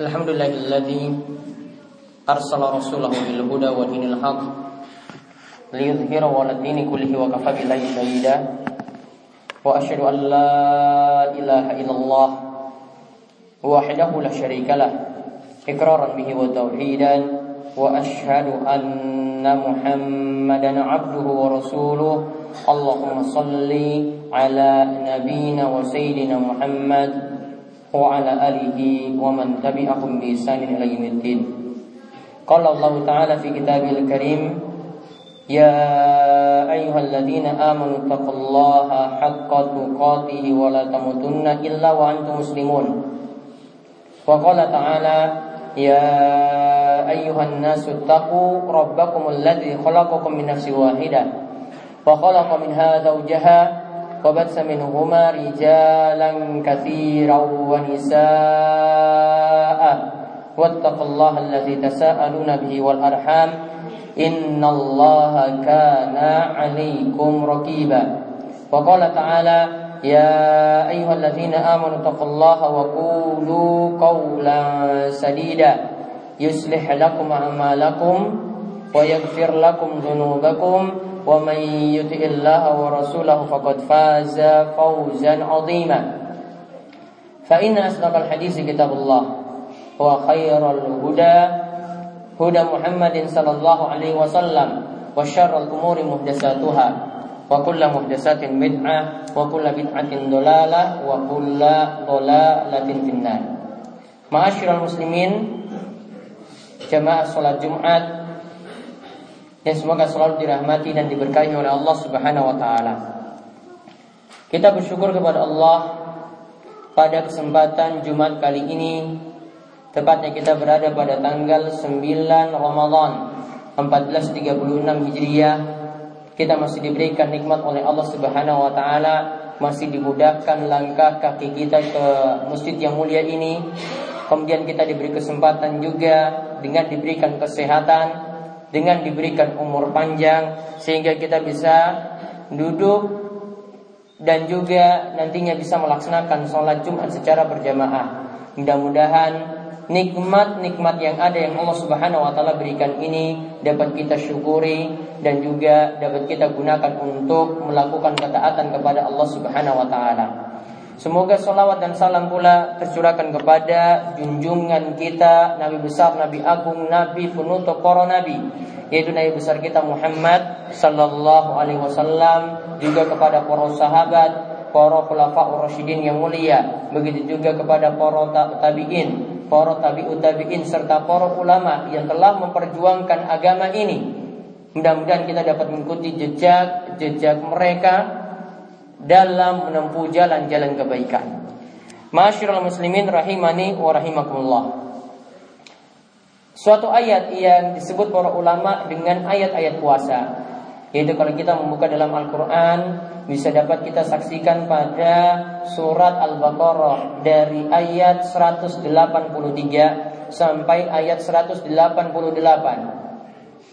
الحمد لله الذي أرسل رسوله بالهدى ودين الحق ليظهره على الدين كله وكفى بالله شهيدا وأشهد أن لا إله إلا الله وحده لا شريك له إقرارا به وتوحيدا وأشهد أن محمدا عبده ورسوله اللهم صل على نبينا وسيدنا محمد وعلى آله ومن تبعهم بإحسان إلى يوم الدين قال الله تعالى في كتابه الكريم يا أيها الذين آمنوا اتقوا الله حق تقاته ولا تموتن إلا وأنتم مسلمون وقال تعالى يا أيها الناس اتقوا ربكم الذي خلقكم من نفس واحدة وخلق منها زوجها وبث منهما رجالا كثيرا ونساء واتقوا الله الذي تساءلون به والأرحام إن الله كان عليكم رقيبا وقال تعالى يا أيها الذين آمنوا اتقوا الله وقولوا قولا سديدا يصلح لكم أعمالكم ويغفر لكم ذنوبكم ومن يطع الله ورسوله فقد فاز فوزا عظيما. فإن أصدق الحديث كتاب الله وخير الهدى هدى محمد صلى الله عليه وسلم وشر الأمور محدثاتها وكل محدثات بدعة وكل بدعة ضلالة وكل ضلالة في النار. Ma'asyiral muslimin Jamaah sholat Jumat Yang semoga selalu dirahmati dan diberkahi oleh Allah subhanahu wa ta'ala. Kita bersyukur kepada Allah Pada kesempatan Jumat kali ini Tepatnya kita berada pada tanggal 9 Ramadan 1436 Hijriah. Kita masih diberikan nikmat oleh Allah subhanahu wa ta'ala Masih dimudahkan langkah kaki kita ke masjid yang mulia ini. Kemudian kita diberi kesempatan juga dengan diberikan kesehatan, dengan diberikan umur panjang sehingga kita bisa duduk dan juga nantinya bisa melaksanakan sholat Jumat secara berjamaah. Mudah-mudahan nikmat-nikmat yang ada yang Allah Subhanahu wa taala berikan ini dapat kita syukuri dan juga dapat kita gunakan untuk melakukan ketaatan kepada Allah Subhanahu wa taala. Semoga salawat dan salam pula tercurahkan kepada junjungan kita Nabi besar, Nabi agung, Nabi penutup para nabi yaitu Nabi besar kita Muhammad sallallahu alaihi wasallam juga kepada para sahabat, para khulafaur rasyidin yang mulia, begitu juga kepada para tabi'in, para tabi'ut tabi'in serta para ulama yang telah memperjuangkan agama ini. Mudah-mudahan kita dapat mengikuti jejak jejak mereka dalam menempuh jalan-jalan kebaikan. Masyarul muslimin rahimani wa rahimakumullah. Suatu ayat yang disebut para ulama dengan ayat-ayat puasa. Yaitu kalau kita membuka dalam Al-Quran Bisa dapat kita saksikan pada surat Al-Baqarah Dari ayat 183 sampai ayat 188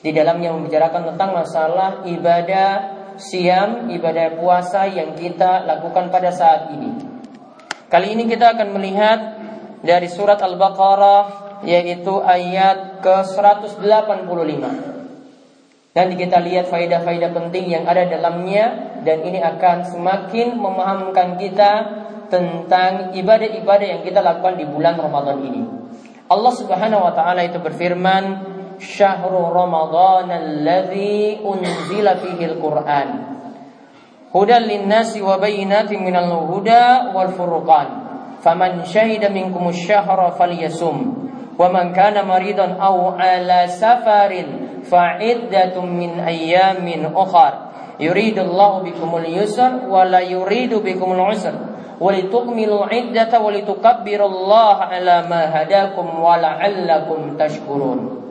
Di dalamnya membicarakan tentang masalah ibadah siam ibadah puasa yang kita lakukan pada saat ini. Kali ini kita akan melihat dari surat Al-Baqarah yaitu ayat ke-185. Dan kita lihat faidah-faidah penting yang ada dalamnya dan ini akan semakin memahamkan kita tentang ibadah-ibadah yang kita lakukan di bulan Ramadan ini. Allah Subhanahu wa taala itu berfirman, syahru Ramadan alladhi unzila fihi al-Qur'an hudan lin-nasi wa bayyinatin minal huda wal furqan faman syahida minkum asy-syahra falyasum wa man kana maridan aw ala safarin fa'iddatun min ayyamin ukhar yuridullahu bikumul yusra wa la yuridu bikumul usra ولتكملوا عدة ولتكبروا الله على ما هداكم ولعلكم تشكرون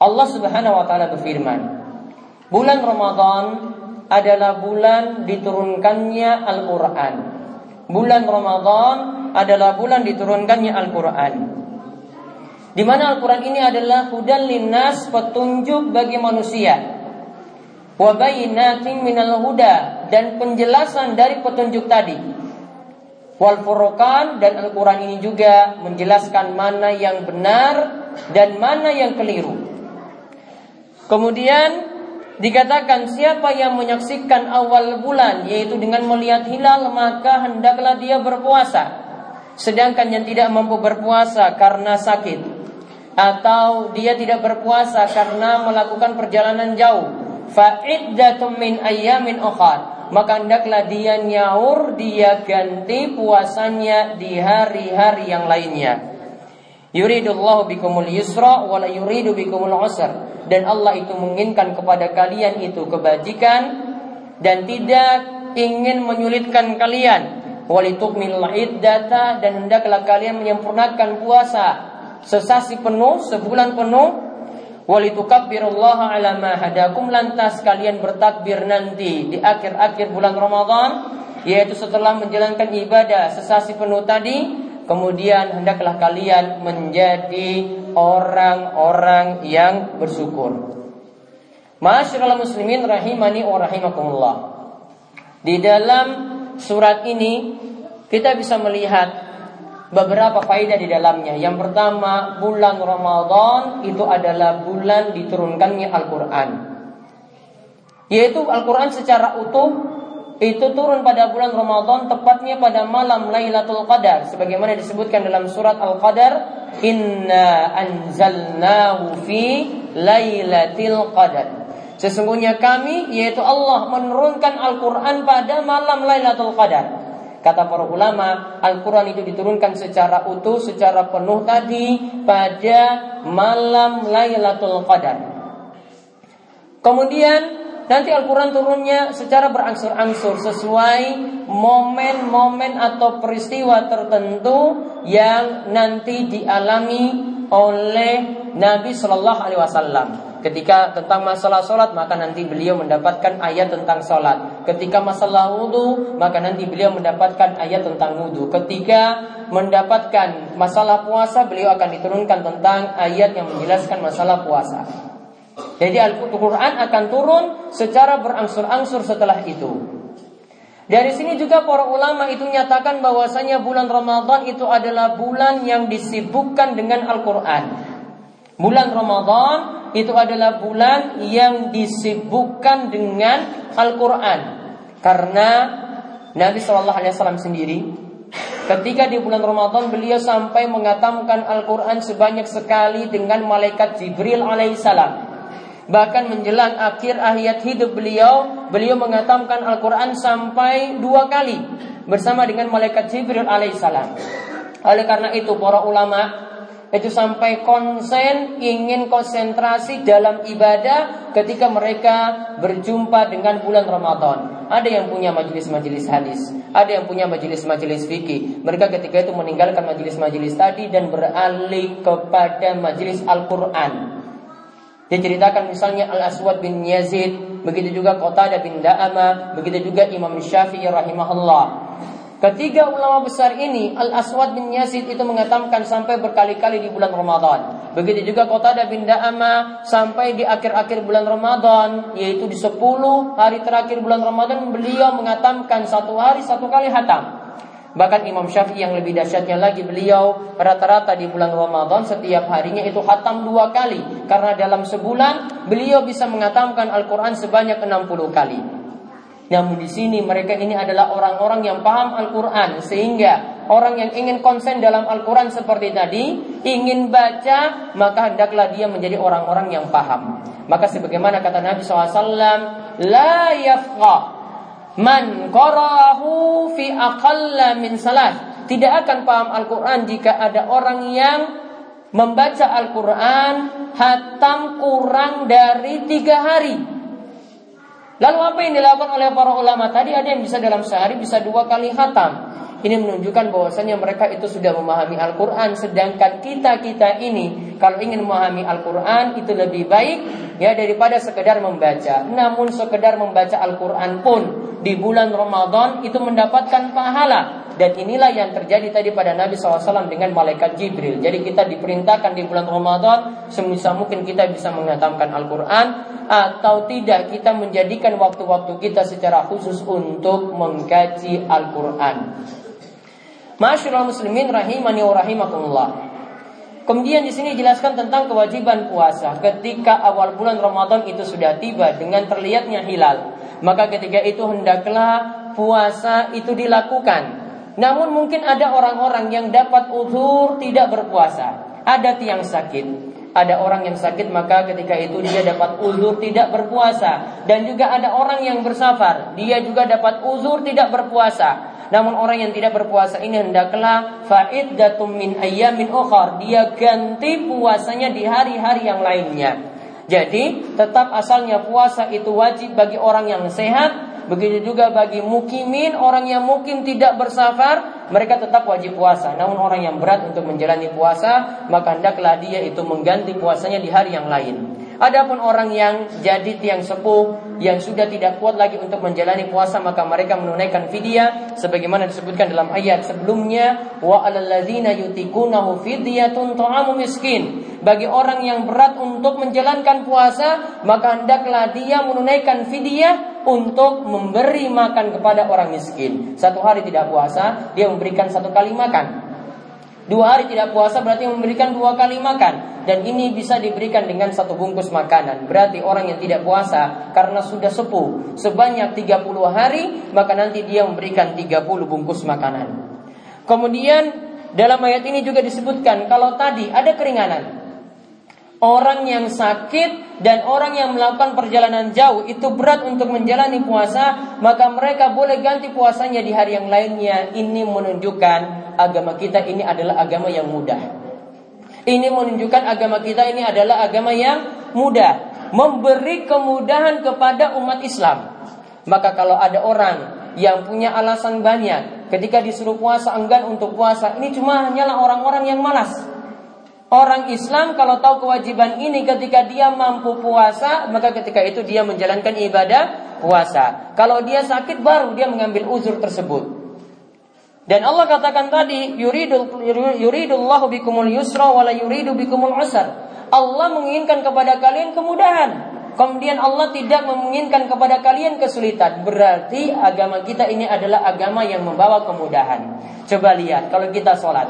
Allah Subhanahu wa taala berfirman, bulan Ramadan adalah bulan diturunkannya Al-Qur'an. Bulan Ramadan adalah bulan diturunkannya Al-Qur'an. Di mana Al-Qur'an ini adalah hudan linnas petunjuk bagi manusia. Wa bayyinatin minal huda dan penjelasan dari petunjuk tadi. Wal Furqan dan Al-Quran ini juga menjelaskan mana yang benar dan mana yang keliru. Kemudian dikatakan siapa yang menyaksikan awal bulan yaitu dengan melihat hilal maka hendaklah dia berpuasa. Sedangkan yang tidak mampu berpuasa karena sakit atau dia tidak berpuasa karena melakukan perjalanan jauh, fa'iddatum min ayyamin ukhar maka hendaklah dia nyaur, dia ganti puasanya di hari-hari yang lainnya. Yuridullahu bikumul yusra wa la yuridu bikumul usra. Dan Allah itu menginginkan kepada kalian itu kebajikan dan tidak ingin menyulitkan kalian. Walitukmilul iddata dan hendaklah kalian menyempurnakan puasa sesasi penuh, sebulan penuh Walitukabbirullaha ala ma hadakum lantas kalian bertakbir nanti di akhir-akhir bulan Ramadan yaitu setelah menjalankan ibadah sesasi penuh tadi kemudian hendaklah kalian menjadi orang-orang yang bersyukur. Masyaallah muslimin rahimani wa rahimakumullah. Di dalam surat ini kita bisa melihat beberapa faedah di dalamnya. Yang pertama, bulan Ramadan itu adalah bulan diturunkannya Al-Qur'an. Yaitu Al-Qur'an secara utuh itu turun pada bulan Ramadan tepatnya pada malam Lailatul Qadar. Sebagaimana disebutkan dalam surat Al-Qadar inna anzalnahu fi lailatul qadar. Sesungguhnya kami yaitu Allah menurunkan Al-Qur'an pada malam Lailatul Qadar. Kata para ulama, Al-Quran itu diturunkan secara utuh, secara penuh tadi pada malam Lailatul Qadar. Kemudian nanti Al-Quran turunnya secara berangsur-angsur sesuai momen-momen atau peristiwa tertentu yang nanti dialami oleh Nabi Shallallahu Alaihi Wasallam. Ketika tentang masalah sholat maka nanti beliau mendapatkan ayat tentang sholat. Ketika masalah wudhu maka nanti beliau mendapatkan ayat tentang wudhu. Ketika mendapatkan masalah puasa beliau akan diturunkan tentang ayat yang menjelaskan masalah puasa. Jadi Al-Quran akan turun secara berangsur-angsur setelah itu. Dari sini juga para ulama itu nyatakan bahwasanya bulan Ramadan itu adalah bulan yang disibukkan dengan Al-Quran. Bulan Ramadan itu adalah bulan yang disibukkan dengan Al-Quran. Karena Nabi Wasallam sendiri ketika di bulan Ramadan beliau sampai mengatakan Al-Quran sebanyak sekali dengan malaikat Jibril alaihissalam. Bahkan menjelang akhir ayat hidup beliau, beliau mengatakan Al-Quran sampai dua kali bersama dengan malaikat Jibril alaihissalam. Oleh karena itu para ulama itu sampai konsen ingin konsentrasi dalam ibadah ketika mereka berjumpa dengan bulan Ramadan. Ada yang punya majelis-majelis hadis, ada yang punya majelis-majelis fikih. Mereka ketika itu meninggalkan majelis-majelis tadi dan beralih kepada majelis Al-Qur'an. Diceritakan misalnya Al-Aswad bin Yazid, begitu juga Qatadah bin Da'ama, begitu juga Imam Syafi'i rahimahullah. Ketiga ulama besar ini Al-Aswad bin Yazid itu mengatakan sampai berkali-kali di bulan Ramadan. Begitu juga Qatadah bin Da'ama sampai di akhir-akhir bulan Ramadan yaitu di 10 hari terakhir bulan Ramadan beliau mengatakan satu hari satu kali hatam. Bahkan Imam Syafi'i yang lebih dahsyatnya lagi beliau rata-rata di bulan Ramadan setiap harinya itu hatam dua kali. Karena dalam sebulan beliau bisa mengatakan Al-Quran sebanyak 60 kali. Namun di sini mereka ini adalah orang-orang yang paham Al-Quran sehingga orang yang ingin konsen dalam Al-Quran seperti tadi ingin baca maka hendaklah dia menjadi orang-orang yang paham. Maka sebagaimana kata Nabi SAW, la yafqa man qarahu fi aqalla min salat. Tidak akan paham Al-Quran jika ada orang yang membaca Al-Quran hatam kurang dari tiga hari. Lalu apa yang dilakukan oleh para ulama tadi ada yang bisa dalam sehari bisa dua kali khatam. Ini menunjukkan bahwasanya mereka itu sudah memahami Al-Quran Sedangkan kita-kita ini Kalau ingin memahami Al-Quran Itu lebih baik ya daripada sekedar membaca Namun sekedar membaca Al-Quran pun Di bulan Ramadan itu mendapatkan pahala dan inilah yang terjadi tadi pada Nabi SAW dengan malaikat Jibril. Jadi kita diperintahkan di bulan Ramadan, semisal mungkin kita bisa mengatakan Al-Quran, atau tidak kita menjadikan waktu-waktu kita secara khusus untuk mengkaji Al-Quran. Masyaallah muslimin rahimani wa rahimakumullah. Kemudian di sini dijelaskan tentang kewajiban puasa. Ketika awal bulan Ramadan itu sudah tiba dengan terlihatnya hilal, maka ketika itu hendaklah puasa itu dilakukan. Namun mungkin ada orang-orang yang dapat uzur tidak berpuasa. Ada tiang sakit, ada orang yang sakit maka ketika itu dia dapat uzur tidak berpuasa. Dan juga ada orang yang bersafar. Dia juga dapat uzur tidak berpuasa. Namun orang yang tidak berpuasa ini hendaklah fa'iddatum min ayyamin ukhar. Dia ganti puasanya di hari-hari yang lainnya jadi tetap asalnya puasa itu wajib bagi orang yang sehat Begitu juga bagi mukimin, orang yang mukim tidak bersafar, mereka tetap wajib puasa. Namun orang yang berat untuk menjalani puasa, maka hendaklah dia itu mengganti puasanya di hari yang lain. Adapun orang yang jadi tiang sepuh yang sudah tidak kuat lagi untuk menjalani puasa maka mereka menunaikan fidyah sebagaimana disebutkan dalam ayat sebelumnya wa alalladzina yutikunahu fidyatun ta'amu miskin. Bagi orang yang berat untuk menjalankan puasa maka hendaklah dia menunaikan fidyah untuk memberi makan kepada orang miskin. Satu hari tidak puasa, dia memberikan satu kali makan. Dua hari tidak puasa berarti memberikan dua kali makan dan ini bisa diberikan dengan satu bungkus makanan. Berarti orang yang tidak puasa karena sudah sepuh sebanyak 30 hari maka nanti dia memberikan 30 bungkus makanan. Kemudian dalam ayat ini juga disebutkan kalau tadi ada keringanan. Orang yang sakit dan orang yang melakukan perjalanan jauh itu berat untuk menjalani puasa, maka mereka boleh ganti puasanya di hari yang lainnya. Ini menunjukkan agama kita ini adalah agama yang mudah. Ini menunjukkan agama kita ini adalah agama yang mudah, memberi kemudahan kepada umat Islam. Maka kalau ada orang yang punya alasan banyak ketika disuruh puasa enggan untuk puasa, ini cuma hanyalah orang-orang yang malas. Orang Islam kalau tahu kewajiban ini ketika dia mampu puasa, maka ketika itu dia menjalankan ibadah puasa. Kalau dia sakit baru dia mengambil uzur tersebut. Dan Allah katakan tadi yuridul yuridullahu bikumul yusra wala yuridu bikumul usar. Allah menginginkan kepada kalian kemudahan. Kemudian Allah tidak menginginkan kepada kalian kesulitan. Berarti agama kita ini adalah agama yang membawa kemudahan. Coba lihat kalau kita sholat.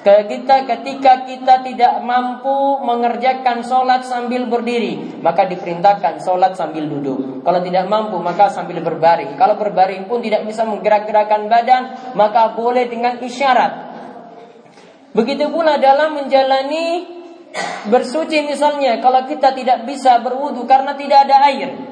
Kita ketika kita tidak mampu mengerjakan sholat sambil berdiri, maka diperintahkan sholat sambil duduk. Kalau tidak mampu, maka sambil berbaring. Kalau berbaring pun tidak bisa menggerak-gerakkan badan, maka boleh dengan isyarat. Begitu pula dalam menjalani bersuci misalnya, kalau kita tidak bisa berwudu karena tidak ada air,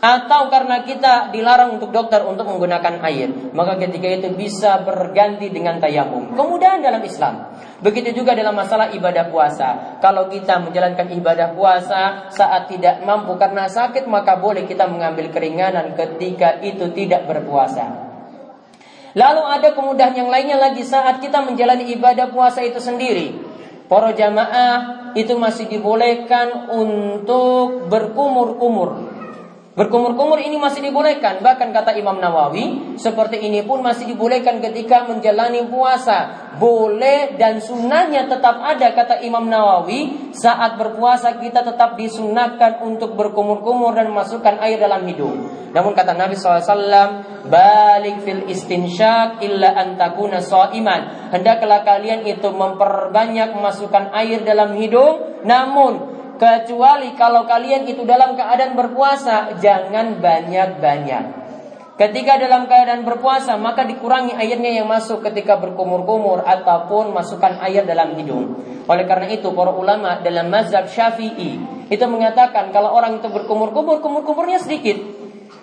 atau karena kita dilarang untuk dokter untuk menggunakan air, maka ketika itu bisa berganti dengan tayamum. Kemudahan dalam Islam. Begitu juga dalam masalah ibadah puasa. Kalau kita menjalankan ibadah puasa saat tidak mampu karena sakit, maka boleh kita mengambil keringanan ketika itu tidak berpuasa. Lalu ada kemudahan yang lainnya lagi saat kita menjalani ibadah puasa itu sendiri. Para jamaah itu masih dibolehkan untuk berkumur-kumur Berkumur-kumur ini masih dibolehkan. Bahkan kata Imam Nawawi, seperti ini pun masih dibolehkan ketika menjalani puasa. Boleh dan sunnahnya tetap ada, kata Imam Nawawi. Saat berpuasa kita tetap disunahkan untuk berkumur-kumur dan masukkan air dalam hidung. Namun kata Nabi SAW, balik fil istinsyak illa antakuna iman. Hendaklah kalian itu memperbanyak memasukkan air dalam hidung, namun Kecuali kalau kalian itu dalam keadaan berpuasa, jangan banyak-banyak. Ketika dalam keadaan berpuasa, maka dikurangi airnya yang masuk ketika berkumur-kumur ataupun masukkan air dalam hidung. Oleh karena itu, para ulama dalam mazhab Syafi'i itu mengatakan kalau orang itu berkumur-kumur, kumur-kumurnya sedikit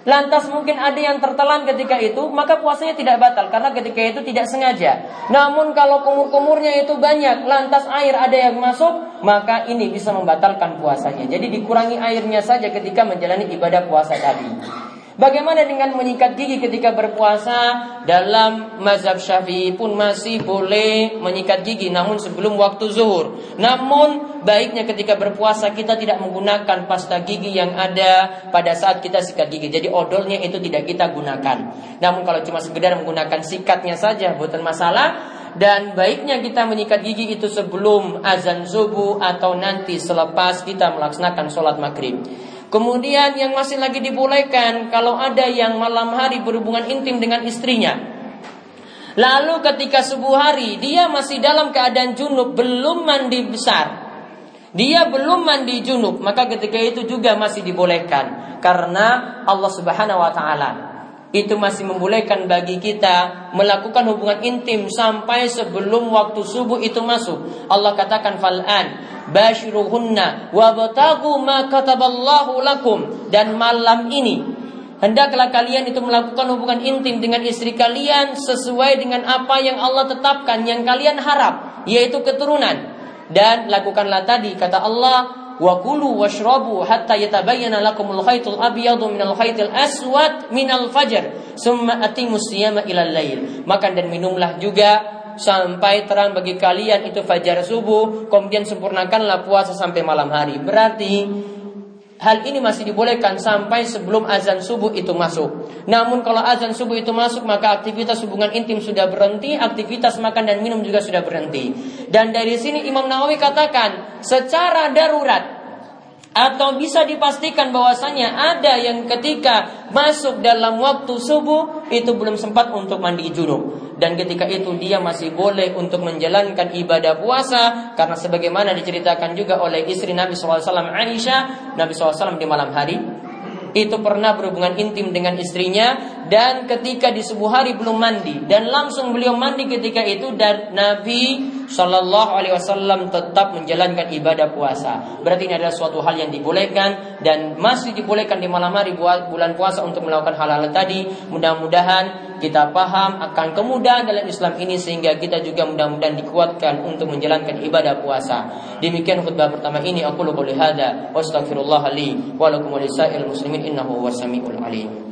lantas mungkin ada yang tertelan ketika itu, maka puasanya tidak batal karena ketika itu tidak sengaja. Namun kalau kumur-kumurnya itu banyak, lantas air ada yang masuk, maka ini bisa membatalkan puasanya. Jadi dikurangi airnya saja ketika menjalani ibadah puasa tadi. Bagaimana dengan menyikat gigi ketika berpuasa? Dalam mazhab syafi'i pun masih boleh menyikat gigi namun sebelum waktu zuhur. Namun baiknya ketika berpuasa kita tidak menggunakan pasta gigi yang ada pada saat kita sikat gigi. Jadi odolnya itu tidak kita gunakan. Namun kalau cuma sekedar menggunakan sikatnya saja bukan masalah dan baiknya kita menyikat gigi itu sebelum azan subuh atau nanti selepas kita melaksanakan sholat maghrib. Kemudian yang masih lagi dibolehkan kalau ada yang malam hari berhubungan intim dengan istrinya. Lalu ketika subuh hari dia masih dalam keadaan junub, belum mandi besar. Dia belum mandi junub, maka ketika itu juga masih dibolehkan karena Allah Subhanahu wa taala itu masih membolehkan bagi kita melakukan hubungan intim sampai sebelum waktu subuh itu masuk. Allah katakan fal'an bashiruhunna wabtagu ma kataballahu lakum dan malam ini Hendaklah kalian itu melakukan hubungan intim dengan istri kalian sesuai dengan apa yang Allah tetapkan yang kalian harap, yaitu keturunan. Dan lakukanlah tadi kata Allah, wa kulu washrabu hatta yatabayyana lakumul khaytul abyadu minal khaytil aswad minal fajr, summa atimus siyama ilal lail. Makan dan minumlah juga sampai terang bagi kalian itu fajar subuh, kemudian sempurnakanlah puasa sampai malam hari. Berarti hal ini masih dibolehkan sampai sebelum azan subuh itu masuk. Namun kalau azan subuh itu masuk maka aktivitas hubungan intim sudah berhenti, aktivitas makan dan minum juga sudah berhenti. Dan dari sini Imam Nawawi katakan secara darurat atau bisa dipastikan bahwasanya ada yang ketika masuk dalam waktu subuh itu belum sempat untuk mandi junub dan ketika itu dia masih boleh untuk menjalankan ibadah puasa karena sebagaimana diceritakan juga oleh istri Nabi SAW Aisyah Nabi SAW di malam hari itu pernah berhubungan intim dengan istrinya dan ketika di subuh hari belum mandi dan langsung beliau mandi ketika itu dan Nabi Shallallahu Alaihi Wasallam tetap menjalankan ibadah puasa. Berarti ini adalah suatu hal yang dibolehkan dan masih dibolehkan di malam hari bulan puasa untuk melakukan hal-hal tadi. Mudah-mudahan kita paham akan kemudahan dalam Islam ini sehingga kita juga mudah-mudahan dikuatkan untuk menjalankan ibadah puasa. Demikian khutbah pertama ini aku lupa lihada wa astaghfirullah li wa lakum muslimin innahu wasamiul.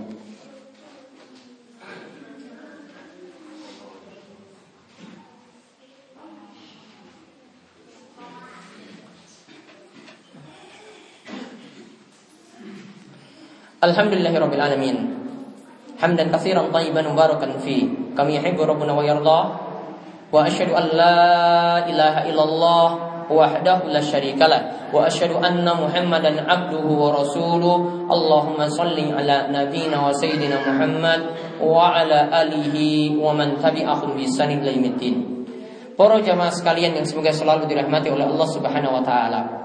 Alhamdulillahirabbil alamin. Hamdan katsiran tayyiban mubarakan fi kama yuhibbu rabbuna wa yarda. Wa asyhadu an la ilaha illallah wa asyhadu anna Muhammadan abduhu wa rasuluh. Allahumma salli ala nabiyyina wa sayyidina Muhammad wa ala alihi wa man tabi'ahum bi ihsan ila Para jamaah sekalian yang semoga selalu dirahmati oleh Allah Subhanahu wa taala.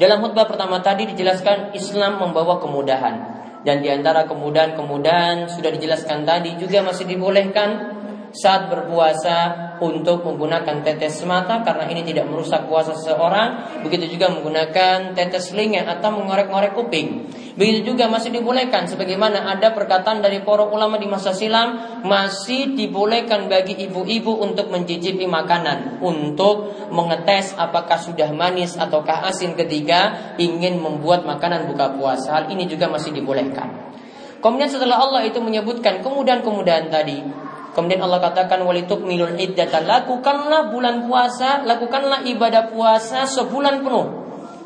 Dalam khutbah pertama tadi dijelaskan Islam membawa kemudahan. Dan di antara kemudahan-kemudahan sudah dijelaskan tadi juga masih dibolehkan saat berpuasa untuk menggunakan tetes mata karena ini tidak merusak puasa seseorang. Begitu juga menggunakan tetes telinga atau mengorek-ngorek kuping. Begitu juga masih dibolehkan sebagaimana ada perkataan dari para ulama di masa silam masih dibolehkan bagi ibu-ibu untuk mencicipi makanan untuk mengetes apakah sudah manis ataukah asin ketika ingin membuat makanan buka puasa. Hal ini juga masih dibolehkan. Kemudian setelah Allah itu menyebutkan kemudahan-kemudahan tadi, Kemudian Allah katakan walituk milul iddata lakukanlah bulan puasa, lakukanlah ibadah puasa sebulan penuh.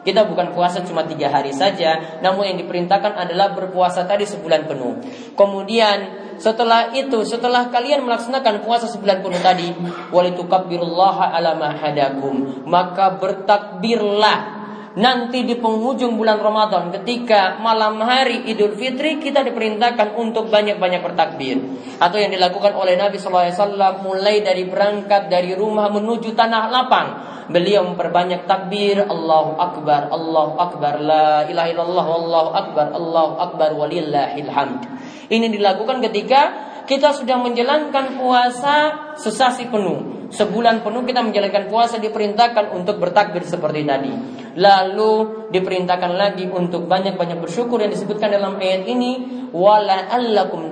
Kita bukan puasa cuma tiga hari saja, namun yang diperintahkan adalah berpuasa tadi sebulan penuh. Kemudian setelah itu, setelah kalian melaksanakan puasa sebulan penuh tadi, walitukabbirullaha ala hadakum, maka bertakbirlah nanti di penghujung bulan Ramadan ketika malam hari Idul Fitri kita diperintahkan untuk banyak-banyak bertakbir. Atau yang dilakukan oleh Nabi SAW mulai dari berangkat dari rumah menuju tanah lapang. Beliau memperbanyak takbir Allahu Akbar Allahu Akbar la ilaha illallah Allahu Akbar Allahu Akbar walillahil hamd. Ini dilakukan ketika kita sudah menjalankan puasa sesasi penuh. Sebulan penuh kita menjalankan puasa diperintahkan untuk bertakbir seperti tadi Lalu diperintahkan lagi untuk banyak-banyak bersyukur yang disebutkan dalam ayat ini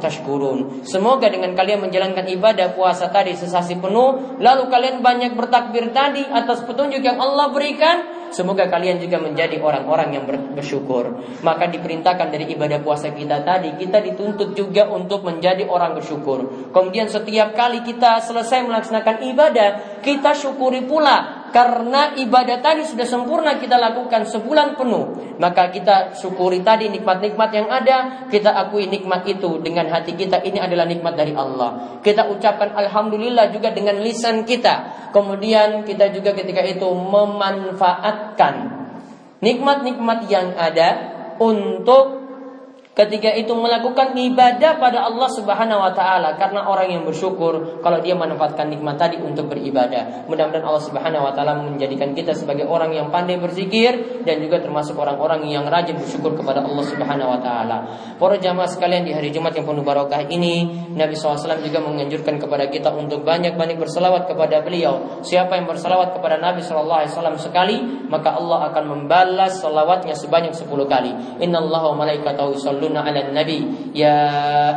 tashkurun. Semoga dengan kalian menjalankan ibadah puasa tadi sesasi penuh, lalu kalian banyak bertakbir tadi atas petunjuk yang Allah berikan, semoga kalian juga menjadi orang-orang yang bersyukur. Maka diperintahkan dari ibadah puasa kita tadi, kita dituntut juga untuk menjadi orang bersyukur. Kemudian setiap kali kita selesai melaksanakan ibadah, kita syukuri pula karena ibadah tadi sudah sempurna kita lakukan sebulan penuh, maka kita syukuri tadi nikmat-nikmat yang ada, kita akui nikmat itu dengan hati kita ini adalah nikmat dari Allah. Kita ucapkan alhamdulillah juga dengan lisan kita. Kemudian kita juga ketika itu memanfaatkan nikmat-nikmat yang ada untuk ketika itu melakukan ibadah pada Allah Subhanahu wa taala karena orang yang bersyukur kalau dia menempatkan nikmat tadi untuk beribadah. Mudah-mudahan Allah Subhanahu wa taala menjadikan kita sebagai orang yang pandai berzikir dan juga termasuk orang-orang yang rajin bersyukur kepada Allah Subhanahu wa taala. Para jamaah sekalian di hari Jumat yang penuh barokah ini, Nabi SAW juga menganjurkan kepada kita untuk banyak-banyak berselawat kepada beliau. Siapa yang berselawat kepada Nabi SAW sekali, maka Allah akan membalas selawatnya sebanyak 10 kali. Inna Allah wa malaikatahu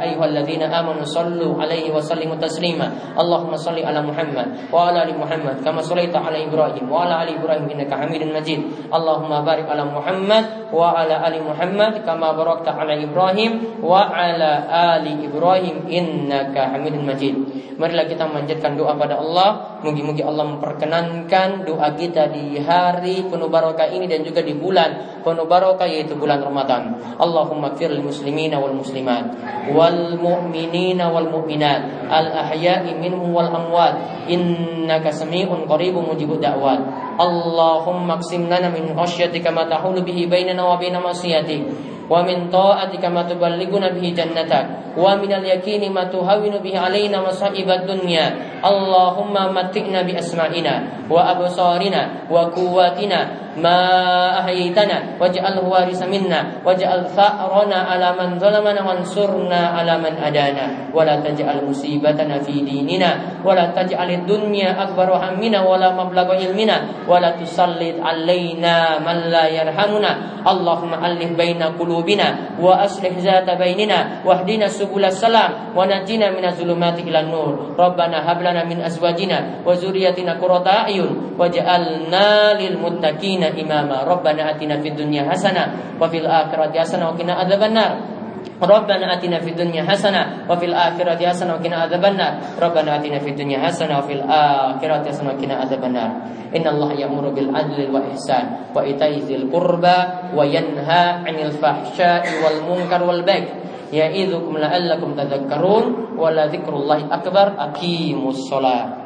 ayyuhalladzina amanu sallu alaihi wa sallimu taslima. Allahumma salli ala Muhammad wa ala ali Muhammad kama sallaita ala Ibrahim wa ala ali Ibrahim innaka Hamidun Majid. Allahumma barik ala Muhammad wa ala ali Muhammad kama barakta ala Ibrahim wa ala ali Ibrahim innaka Hamidun Majid. Marilah kita memanjatkan doa pada Allah. Mugi-mugi Allah memperkenankan doa kita di hari penuh barokah ini dan juga di bulan penuh barokah yaitu bulan Ramadan. Allahumma fir muslimina wal muslimat wal mu'minina wal mu'minat al ahya'i minhum wal amwat innaka sami'un qaribun mujibud da'wat. Allahumma qsim lana min khasyatika ma tahulu bihi bainana wa baina ma'siyatik ومن طاعتك ما تبلغنا به جنتك ومن اليقين ما تهون به علينا مصائب الدنيا اللهم متئنا بأسمائنا وأبصارنا وقواتنا ما أحييتنا واجعله وارث منا واجعل ثأرنا على من ظلمنا وانصرنا على من أدانا ولا تجعل مصيبتنا في ديننا ولا تجعل الدنيا أكبر همنا ولا مبلغ علمنا ولا تسلط علينا من لا يرحمنا اللهم ألف بين قلوبنا وأصلح ذات بيننا واهدنا سبل السلام ونجنا من الظلمات إلى النور ربنا هب لنا من أزواجنا وذريتنا قرة أعين واجعلنا للمتقين إماما ربنا أتنا في الدنيا حسنة وفي الآخرة حسنة وقنا عذاب النار ربنا آتنا في الدنيا حسنة وفي الآخرة حسنة وقنا عذاب النار ربنا آتنا في الدنيا حسنة وفي الآخرة حسنة وقنا عذاب النار إن الله يأمر بالعدل والإحسان وإيتاء ذي القربى وينهى عن الفحشاء والمنكر والبغي يعظكم لعلكم تذكرون ولذكر الله أكبر أقيموا الصلاة